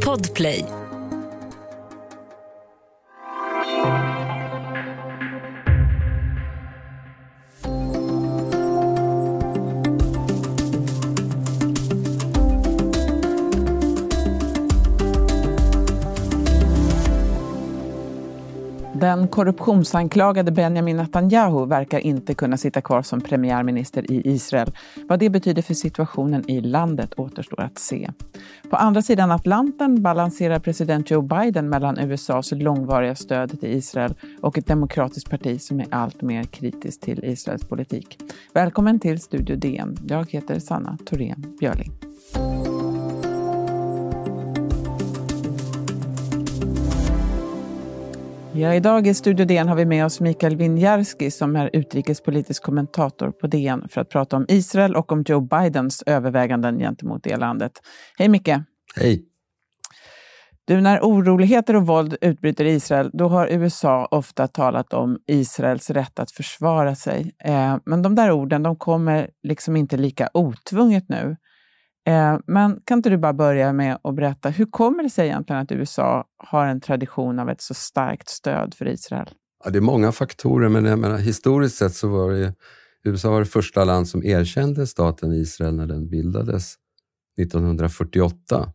Podplay. Korruptionsanklagade Benjamin Netanyahu verkar inte kunna sitta kvar som premiärminister i Israel. Vad det betyder för situationen i landet återstår att se. På andra sidan Atlanten balanserar president Joe Biden mellan USAs långvariga stöd till Israel och ett demokratiskt parti som är allt mer kritiskt till Israels politik. Välkommen till Studio DN. Jag heter Sanna Thorén Björling. Ja, idag i Studio DN har vi med oss Mikael Winjarski som är utrikespolitisk kommentator på DN för att prata om Israel och om Joe Bidens överväganden gentemot det landet. Hej Micke! Hej! Du, när oroligheter och våld utbryter i Israel, då har USA ofta talat om Israels rätt att försvara sig. Eh, men de där orden, de kommer liksom inte lika otvunget nu. Eh, men kan inte du bara börja med att berätta, hur kommer det sig egentligen att USA har en tradition av ett så starkt stöd för Israel? Ja, det är många faktorer, men jag menar, historiskt sett så var det USA var det första land som erkände staten Israel när den bildades 1948.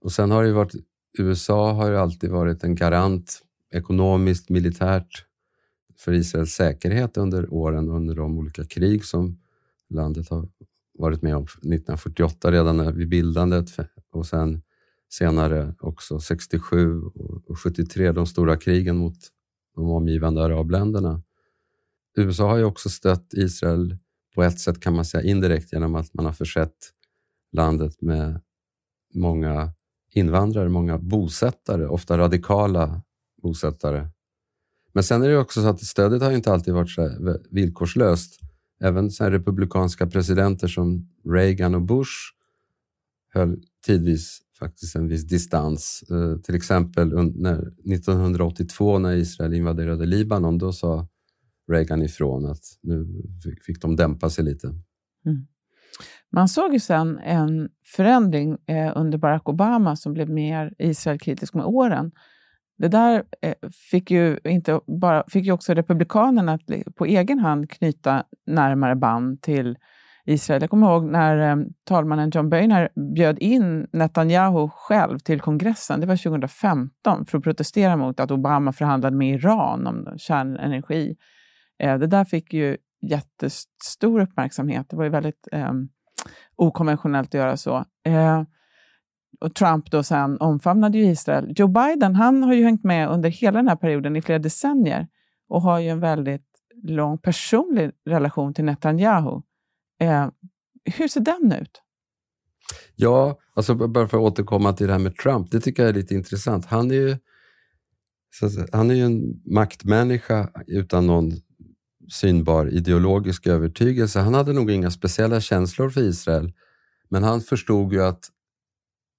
Och sen har det varit, USA har ju alltid varit en garant ekonomiskt, militärt för Israels säkerhet under åren, under de olika krig som landet har varit med om 1948 redan vid bildandet och sen senare också 67 och 73, de stora krigen mot de omgivande arabländerna. USA har ju också stött Israel på ett sätt kan man säga indirekt genom att man har försett landet med många invandrare, många bosättare, ofta radikala bosättare. Men sen är det också så att stödet har inte alltid varit så villkorslöst. Även så republikanska presidenter som Reagan och Bush höll tidvis faktiskt en viss distans. Eh, till exempel när, 1982 när Israel invaderade Libanon, då sa Reagan ifrån att nu fick de dämpa sig lite. Mm. Man såg ju sen en förändring eh, under Barack Obama som blev mer Israelkritisk med åren. Det där eh, fick ju, inte bara, fick ju också Republikanerna att på egen hand knyta närmare band till Israel. Jag kommer ihåg när eh, talmannen John Boehner bjöd in Netanyahu själv till kongressen, det var 2015, för att protestera mot att Obama förhandlade med Iran om kärnenergi. Eh, det där fick ju jättestor uppmärksamhet. Det var ju väldigt eh, okonventionellt att göra så. Eh, och Trump då sen omfamnade ju Israel. Joe Biden han har ju hängt med under hela den här perioden i flera decennier och har ju en väldigt lång personlig relation till Netanyahu. Eh, hur ser den ut? Ja, alltså bara för att återkomma till det här med Trump. Det tycker jag är lite intressant. Han är ju, han är ju en maktmänniska utan någon synbar ideologisk övertygelse. Han hade nog inga speciella känslor för Israel, men han förstod ju att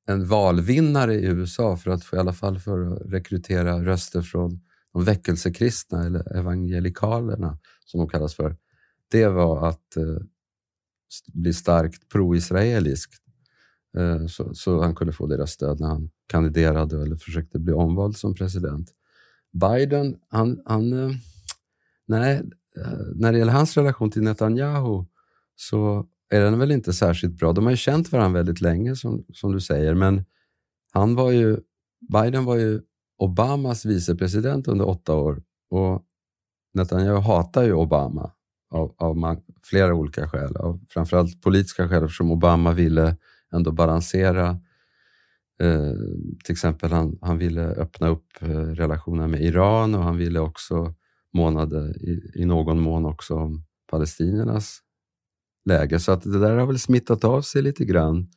en valvinnare i USA för att få, i alla fall för att rekrytera röster från de väckelsekristna eller evangelikalerna som de kallas för. Det var att eh, bli starkt pro-israelisk eh, så, så, han kunde få deras stöd när han kandiderade eller försökte bli omvald som president. Biden, han, han eh, nej, eh, när det gäller hans relation till Netanyahu så är den väl inte särskilt bra. De har ju känt varandra väldigt länge som, som du säger, men han var ju, Biden var ju Obamas vicepresident under åtta år och Netanyahu hatar ju Obama av, av flera olika skäl. Av framförallt politiska skäl eftersom Obama ville ändå balansera eh, till exempel han, han ville öppna upp eh, relationerna med Iran och han ville också månade i, i någon mån också om palestiniernas läge. Så att det där har väl smittat av sig lite grann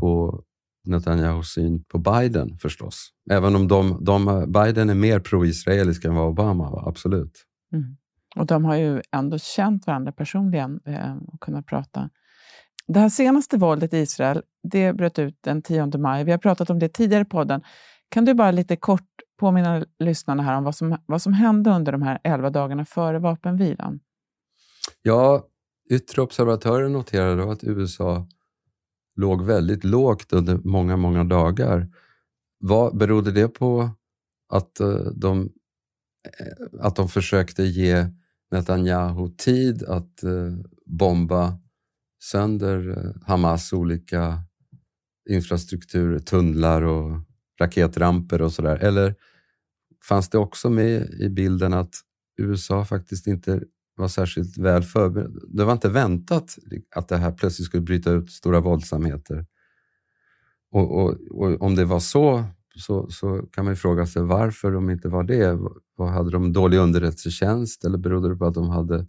på Netanyahus syn på Biden förstås. Även om de, de, Biden är mer pro-israelisk än vad Obama var, absolut. Mm. Och de har ju ändå känt varandra personligen eh, och kunnat prata. Det här senaste våldet i Israel, det bröt ut den 10 maj. Vi har pratat om det tidigare i podden. Kan du bara lite kort påminna lyssnarna här om vad som, vad som hände under de här elva dagarna före vapenvilan? Ja, Yttre observatörer noterade att USA låg väldigt lågt under många, många dagar. Vad Berodde det på att eh, de, eh, att de försökte ge Netanyahu tid att eh, bomba sönder Hamas olika infrastruktur, tunnlar och raketramper och sådär? Eller fanns det också med i bilden att USA faktiskt inte var särskilt väl förberedd. Det var inte väntat att det här plötsligt skulle bryta ut stora våldsamheter. Och, och, och om det var så, så, så kan man ju fråga sig varför de inte var det. Vad hade de dålig underrättelsetjänst eller berodde det på att de hade,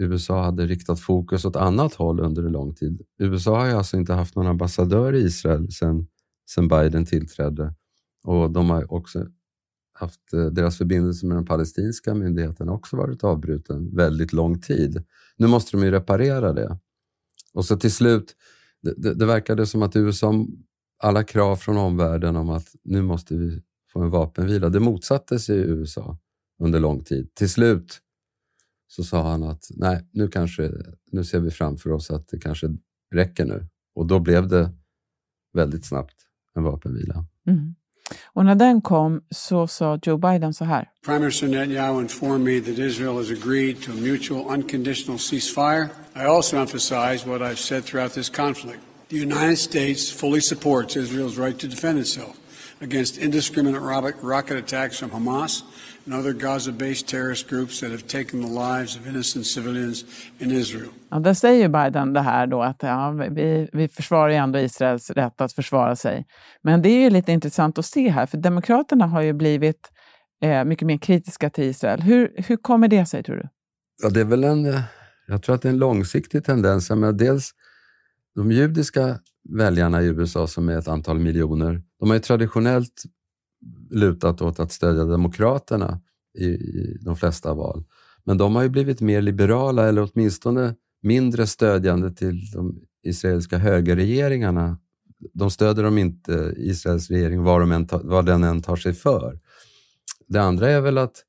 USA hade riktat fokus åt annat håll under en lång tid? USA har ju alltså inte haft någon ambassadör i Israel sedan, sedan Biden tillträdde och de har också haft eh, deras förbindelse med den palestinska myndigheten också varit avbruten väldigt lång tid. Nu måste de ju reparera det. Och så till slut, det, det, det verkade som att USA, alla krav från omvärlden om att nu måste vi få en vapenvila, det motsatte sig USA under lång tid. Till slut så sa han att nej, nu, kanske, nu ser vi framför oss att det kanske räcker nu. Och då blev det väldigt snabbt en vapenvila. Mm. Och när den kom så sa Joe Biden så här. Prime Minister Netanyahu informed me that Israel has agreed to a mutual unconditional ceasefire. I also emphasize what I've said throughout this conflict. The United States fully supports Israel's right to defend itself against indiscriminate rocket attacks from Hamas and other Gaza-based terrorist groups that have taken the lives of innocent civilians in Israel. Ja, där säger Biden det här då att ja, vi, vi försvarar ju ändå Israels rätt att försvara sig. Men det är ju lite intressant att se här, för Demokraterna har ju blivit eh, mycket mer kritiska till Israel. Hur, hur kommer det sig, tror du? Ja, det är väl en, eh, jag tror att det är en långsiktig tendens. Men dels de judiska väljarna i USA, som är ett antal miljoner, de har ju traditionellt lutat åt att stödja Demokraterna i, i de flesta val. Men de har ju blivit mer liberala, eller åtminstone mindre stödjande till de israeliska högerregeringarna. De stöder de inte Israels regering vad, de än ta, vad den än tar sig för. Det andra är väl att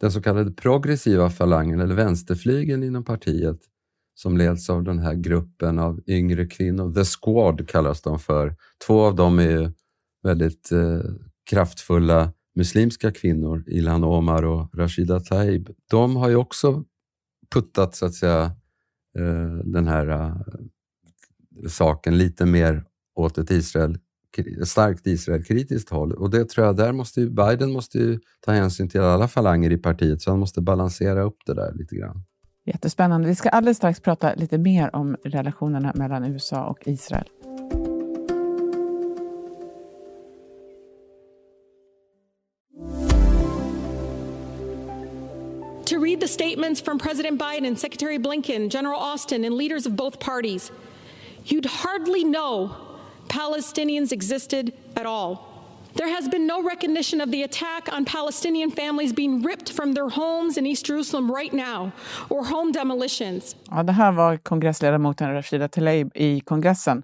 den så kallade progressiva falangen, eller vänsterflygeln inom partiet, som leds av den här gruppen av yngre kvinnor, The Squad kallas de för. Två av dem är ju väldigt eh, kraftfulla muslimska kvinnor, Ilhan Omar och Rashida Tlaib, de har ju också puttat så att säga eh, den här eh, saken lite mer åt ett Israel, starkt Israelkritiskt håll. Och det tror jag, där måste ju, Biden måste ju ta hänsyn till alla falanger i partiet, så han måste balansera upp det där lite grann. Jättespännande. Vi ska alldeles strax prata lite mer om relationerna mellan USA och Israel. Statements from President Biden, Secretary Blinken, General Austin, and leaders of both parties, you'd hardly know Palestinians existed at all. There has been no recognition of the attack on Palestinian families being ripped from their homes in East Jerusalem right now, or home demolitions. Ja, det här var kongressledamoten Rashida Tlaib i kongressen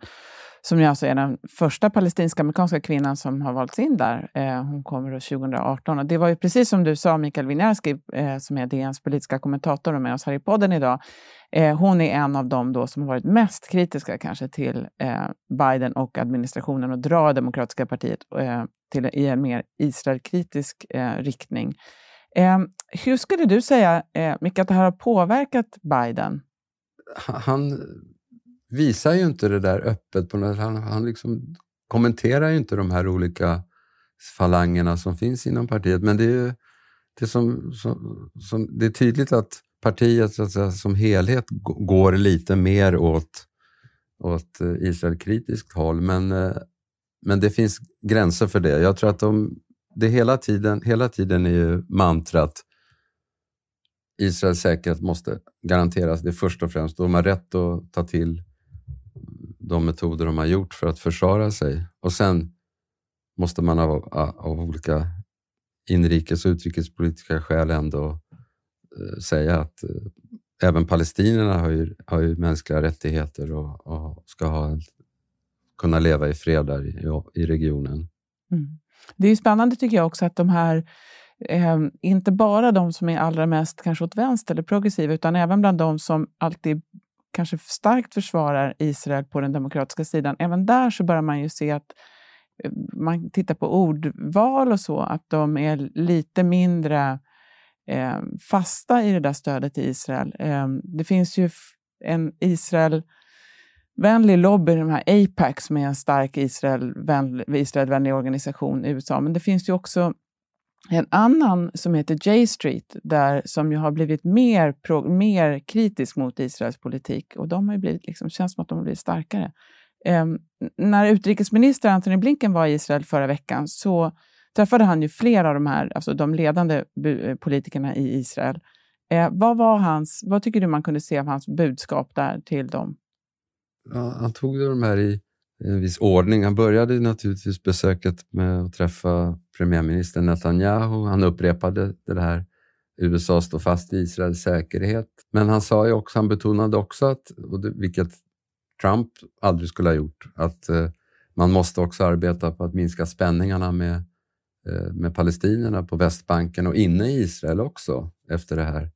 som ju alltså är den första palestinska-amerikanska kvinnan som har valts in där. Eh, hon kommer 2018. Och det var ju precis som du sa, Mikael Winiarski, eh, som är DNs politiska kommentator och med oss här i podden idag. Eh, hon är en av dem då som har varit mest kritiska kanske till eh, Biden och administrationen och drar Demokratiska partiet eh, till, i en mer Israelkritisk eh, riktning. Ehm, hur skulle du säga, eh, Mikael, att det här har påverkat Biden? Han visar ju inte det där öppet. På något, han, han liksom kommenterar ju inte de här olika falangerna som finns inom partiet. Men det är, ju, det som, som, som, det är tydligt att partiet så att säga, som helhet går lite mer åt, åt eh, Israel-kritiskt håll. Men, eh, men det finns gränser för det. Jag tror att de, det hela tiden, hela tiden är ju mantrat Israels säkerhet måste garanteras. Det är först och främst. De har rätt att ta till de metoder de har gjort för att försvara sig. Och sen måste man av, av olika inrikes och utrikespolitiska skäl ändå eh, säga att eh, även palestinierna har ju, har ju mänskliga rättigheter och, och ska ha, kunna leva i fred där i, i regionen. Mm. Det är spännande tycker jag också att de här, eh, inte bara de som är allra mest kanske åt vänster eller progressiva, utan även bland de som alltid kanske starkt försvarar Israel på den demokratiska sidan. Även där så börjar man ju se att eh, man tittar på ordval och så, att de är lite mindre eh, fasta i det där stödet till Israel. Eh, det finns ju en Israel-vänlig lobby, de här APAC, som är en stark Israel-vänlig Israel organisation i USA. Men det finns ju också en annan som heter J Street, där, som ju har blivit mer, pro, mer kritisk mot Israels politik. Och de har blivit, liksom, känns som att de har blivit starkare. Eh, när utrikesminister Antony Blinken var i Israel förra veckan så träffade han ju flera av de här, alltså de ledande politikerna i Israel. Eh, vad, var hans, vad tycker du man kunde se av hans budskap där till dem? Ja, han tog de här i en viss ordning. Han började naturligtvis besöket med att träffa premiärminister Netanyahu. Han upprepade det här USA står fast i Israels säkerhet. Men han sa ju också, han betonade också, att, vilket Trump aldrig skulle ha gjort, att eh, man måste också arbeta på att minska spänningarna med, eh, med palestinierna på Västbanken och inne i Israel också efter det här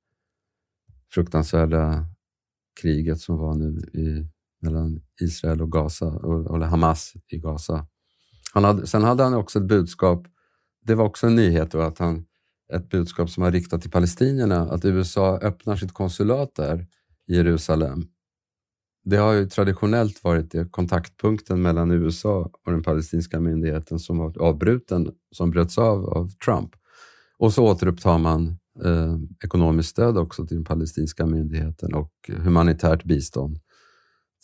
fruktansvärda kriget som var nu i mellan Israel och Gaza, eller Hamas i Gaza. Han hade, sen hade han också ett budskap, det var också en nyhet då, att han, ett budskap som var riktat till palestinierna, att USA öppnar sitt konsulat där i Jerusalem. Det har ju traditionellt varit kontaktpunkten mellan USA och den palestinska myndigheten som var avbruten, som bröts av av Trump. Och så återupptar man eh, ekonomiskt stöd också till den palestinska myndigheten och humanitärt bistånd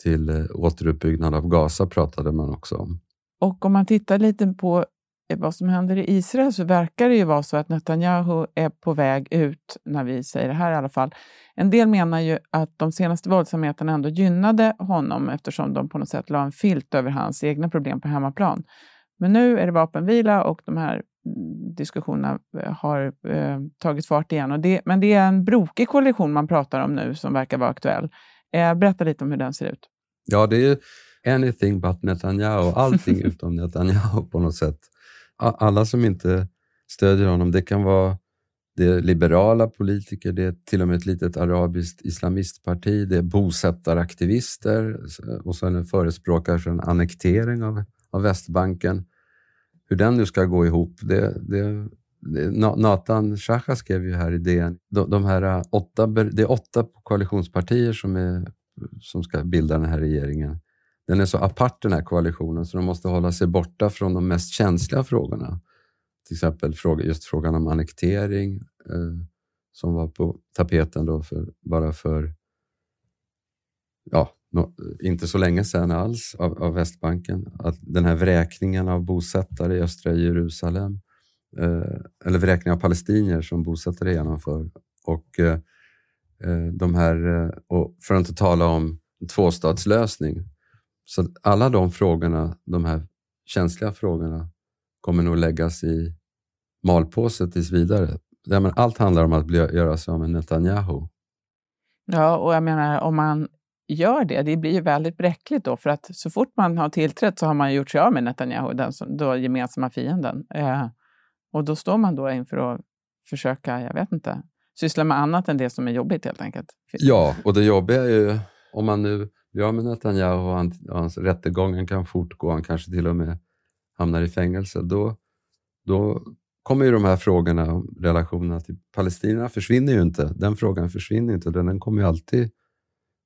till eh, återuppbyggnad av Gaza pratade man också om. Och om man tittar lite på vad som händer i Israel så verkar det ju vara så att Netanyahu är på väg ut, när vi säger det här i alla fall. En del menar ju att de senaste våldsamheterna ändå gynnade honom eftersom de på något sätt la en filt över hans egna problem på hemmaplan. Men nu är det vapenvila och de här mm, diskussionerna eh, har eh, tagit fart igen. Det, men det är en brokig koalition man pratar om nu som verkar vara aktuell. Eh, berätta lite om hur den ser ut. Ja, det är anything but Netanyahu, allting utom Netanyahu på något sätt. Alla som inte stödjer honom, det kan vara det är liberala politiker, det är till och med ett litet arabiskt islamistparti, det är bosättaraktivister och sen förespråkare för en annektering av, av Västbanken. Hur den nu ska gå ihop, det, det, det Nathan Shacha skrev ju här i DN, de, de här äh, åtta, det är åtta koalitionspartier som är som ska bilda den här regeringen, den är så apart den här koalitionen så de måste hålla sig borta från de mest känsliga frågorna. Till exempel just frågan om annektering eh, som var på tapeten då för, bara för ja, no, inte så länge sedan alls av, av, Västbanken. Att den här vräkningen av bosättare i östra Jerusalem eh, eller vräkning av palestinier som bosättare genomför och eh, eh de här, eh, och för att inte tala om tvåstatslösning. Så alla de frågorna, de här känsliga frågorna, kommer nog läggas i malpåse tills vidare. allt handlar om att bli, göra sig av med Netanyahu. Ja, och jag menar om man gör det, det blir ju väldigt bräckligt då, för att så fort man har tillträtt så har man gjort sig av med Netanyahu, den som, då gemensamma fienden. Eh, och då står man då inför att försöka, jag vet inte, syssla med annat än det som är jobbigt helt enkelt. Ja, och det jobbiga är ju om man nu blir av med Netanyahu och han, hans rättegången kan fortgå, han kanske till och med hamnar i fängelse, då, då kommer ju de här frågorna om relationerna till palestinierna försvinner ju inte. Den frågan försvinner inte, den kommer ju alltid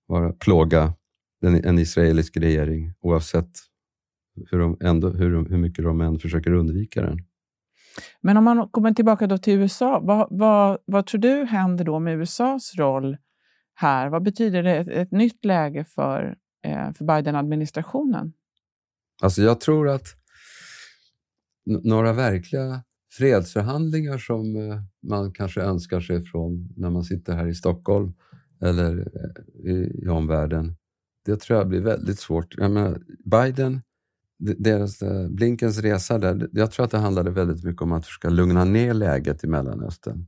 vara plåga den, en israelisk regering oavsett hur, de ändå, hur, hur mycket de än försöker undvika den. Men om man kommer tillbaka då till USA, vad, vad, vad tror du händer då med USAs roll här? Vad betyder det ett, ett nytt läge för, eh, för Biden-administrationen? Alltså jag tror att några verkliga fredsförhandlingar som eh, man kanske önskar sig från när man sitter här i Stockholm eller eh, i, i omvärlden, det tror jag blir väldigt svårt. Jag menar, Biden deras, eh, Blinkens resa där, jag tror att det handlade väldigt mycket om att försöka lugna ner läget i Mellanöstern.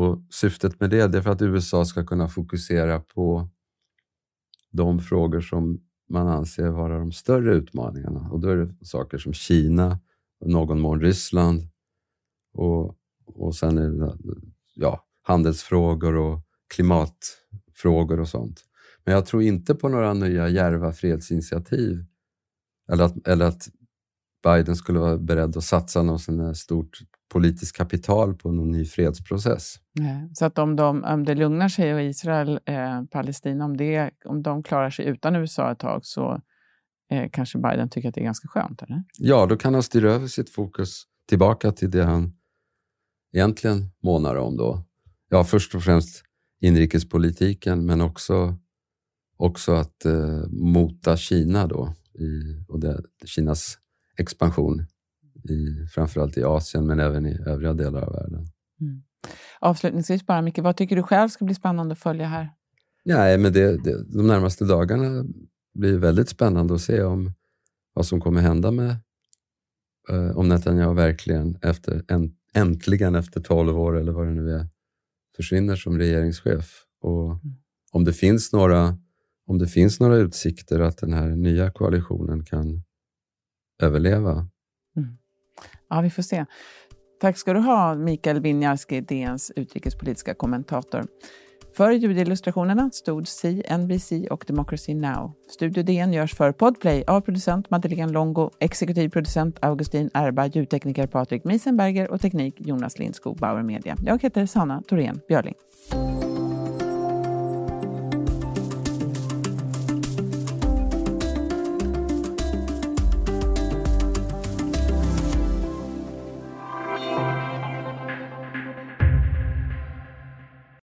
Och syftet med det är för att USA ska kunna fokusera på de frågor som man anser vara de större utmaningarna. Och då är det saker som Kina, och någon mån Ryssland och, och sen är det ja, handelsfrågor och klimatfrågor och sånt. Men jag tror inte på några nya djärva fredsinitiativ. Eller att, eller att Biden skulle vara beredd att satsa något sånt stort politiskt kapital på någon ny fredsprocess. Så att om, de, om det lugnar sig och Israel, eh, Palestina, om, det, om de klarar sig utan USA ett tag så eh, kanske Biden tycker att det är ganska skönt? Eller? Ja, då kan han styra över sitt fokus tillbaka till det han egentligen månar om då. Ja, först och främst inrikespolitiken, men också, också att eh, mota Kina då i, och det, Kinas expansion, i, framförallt i Asien men även i övriga delar av världen. Mm. Avslutningsvis bara, Micke, vad tycker du själv ska bli spännande att följa här? Nej, men det, det, de närmaste dagarna blir väldigt spännande att se om vad som kommer hända med eh, om Netanyahu verkligen efter, äntligen efter 12 år eller vad det nu är försvinner som regeringschef. Och mm. om det finns några om det finns några utsikter att den här nya koalitionen kan överleva. Ja, vi får se. Tack ska du ha, Mikael Winjarski, DNs utrikespolitiska kommentator. För ljudillustrationerna stod CNBC och Democracy Now! Studio DN görs för Podplay av producent Madeleine Longo, exekutiv producent Augustin Erba, ljudtekniker Patrik Miesenberger och teknik Jonas Lindskog, Bauer Media. Jag heter Sanna Thorén Björling.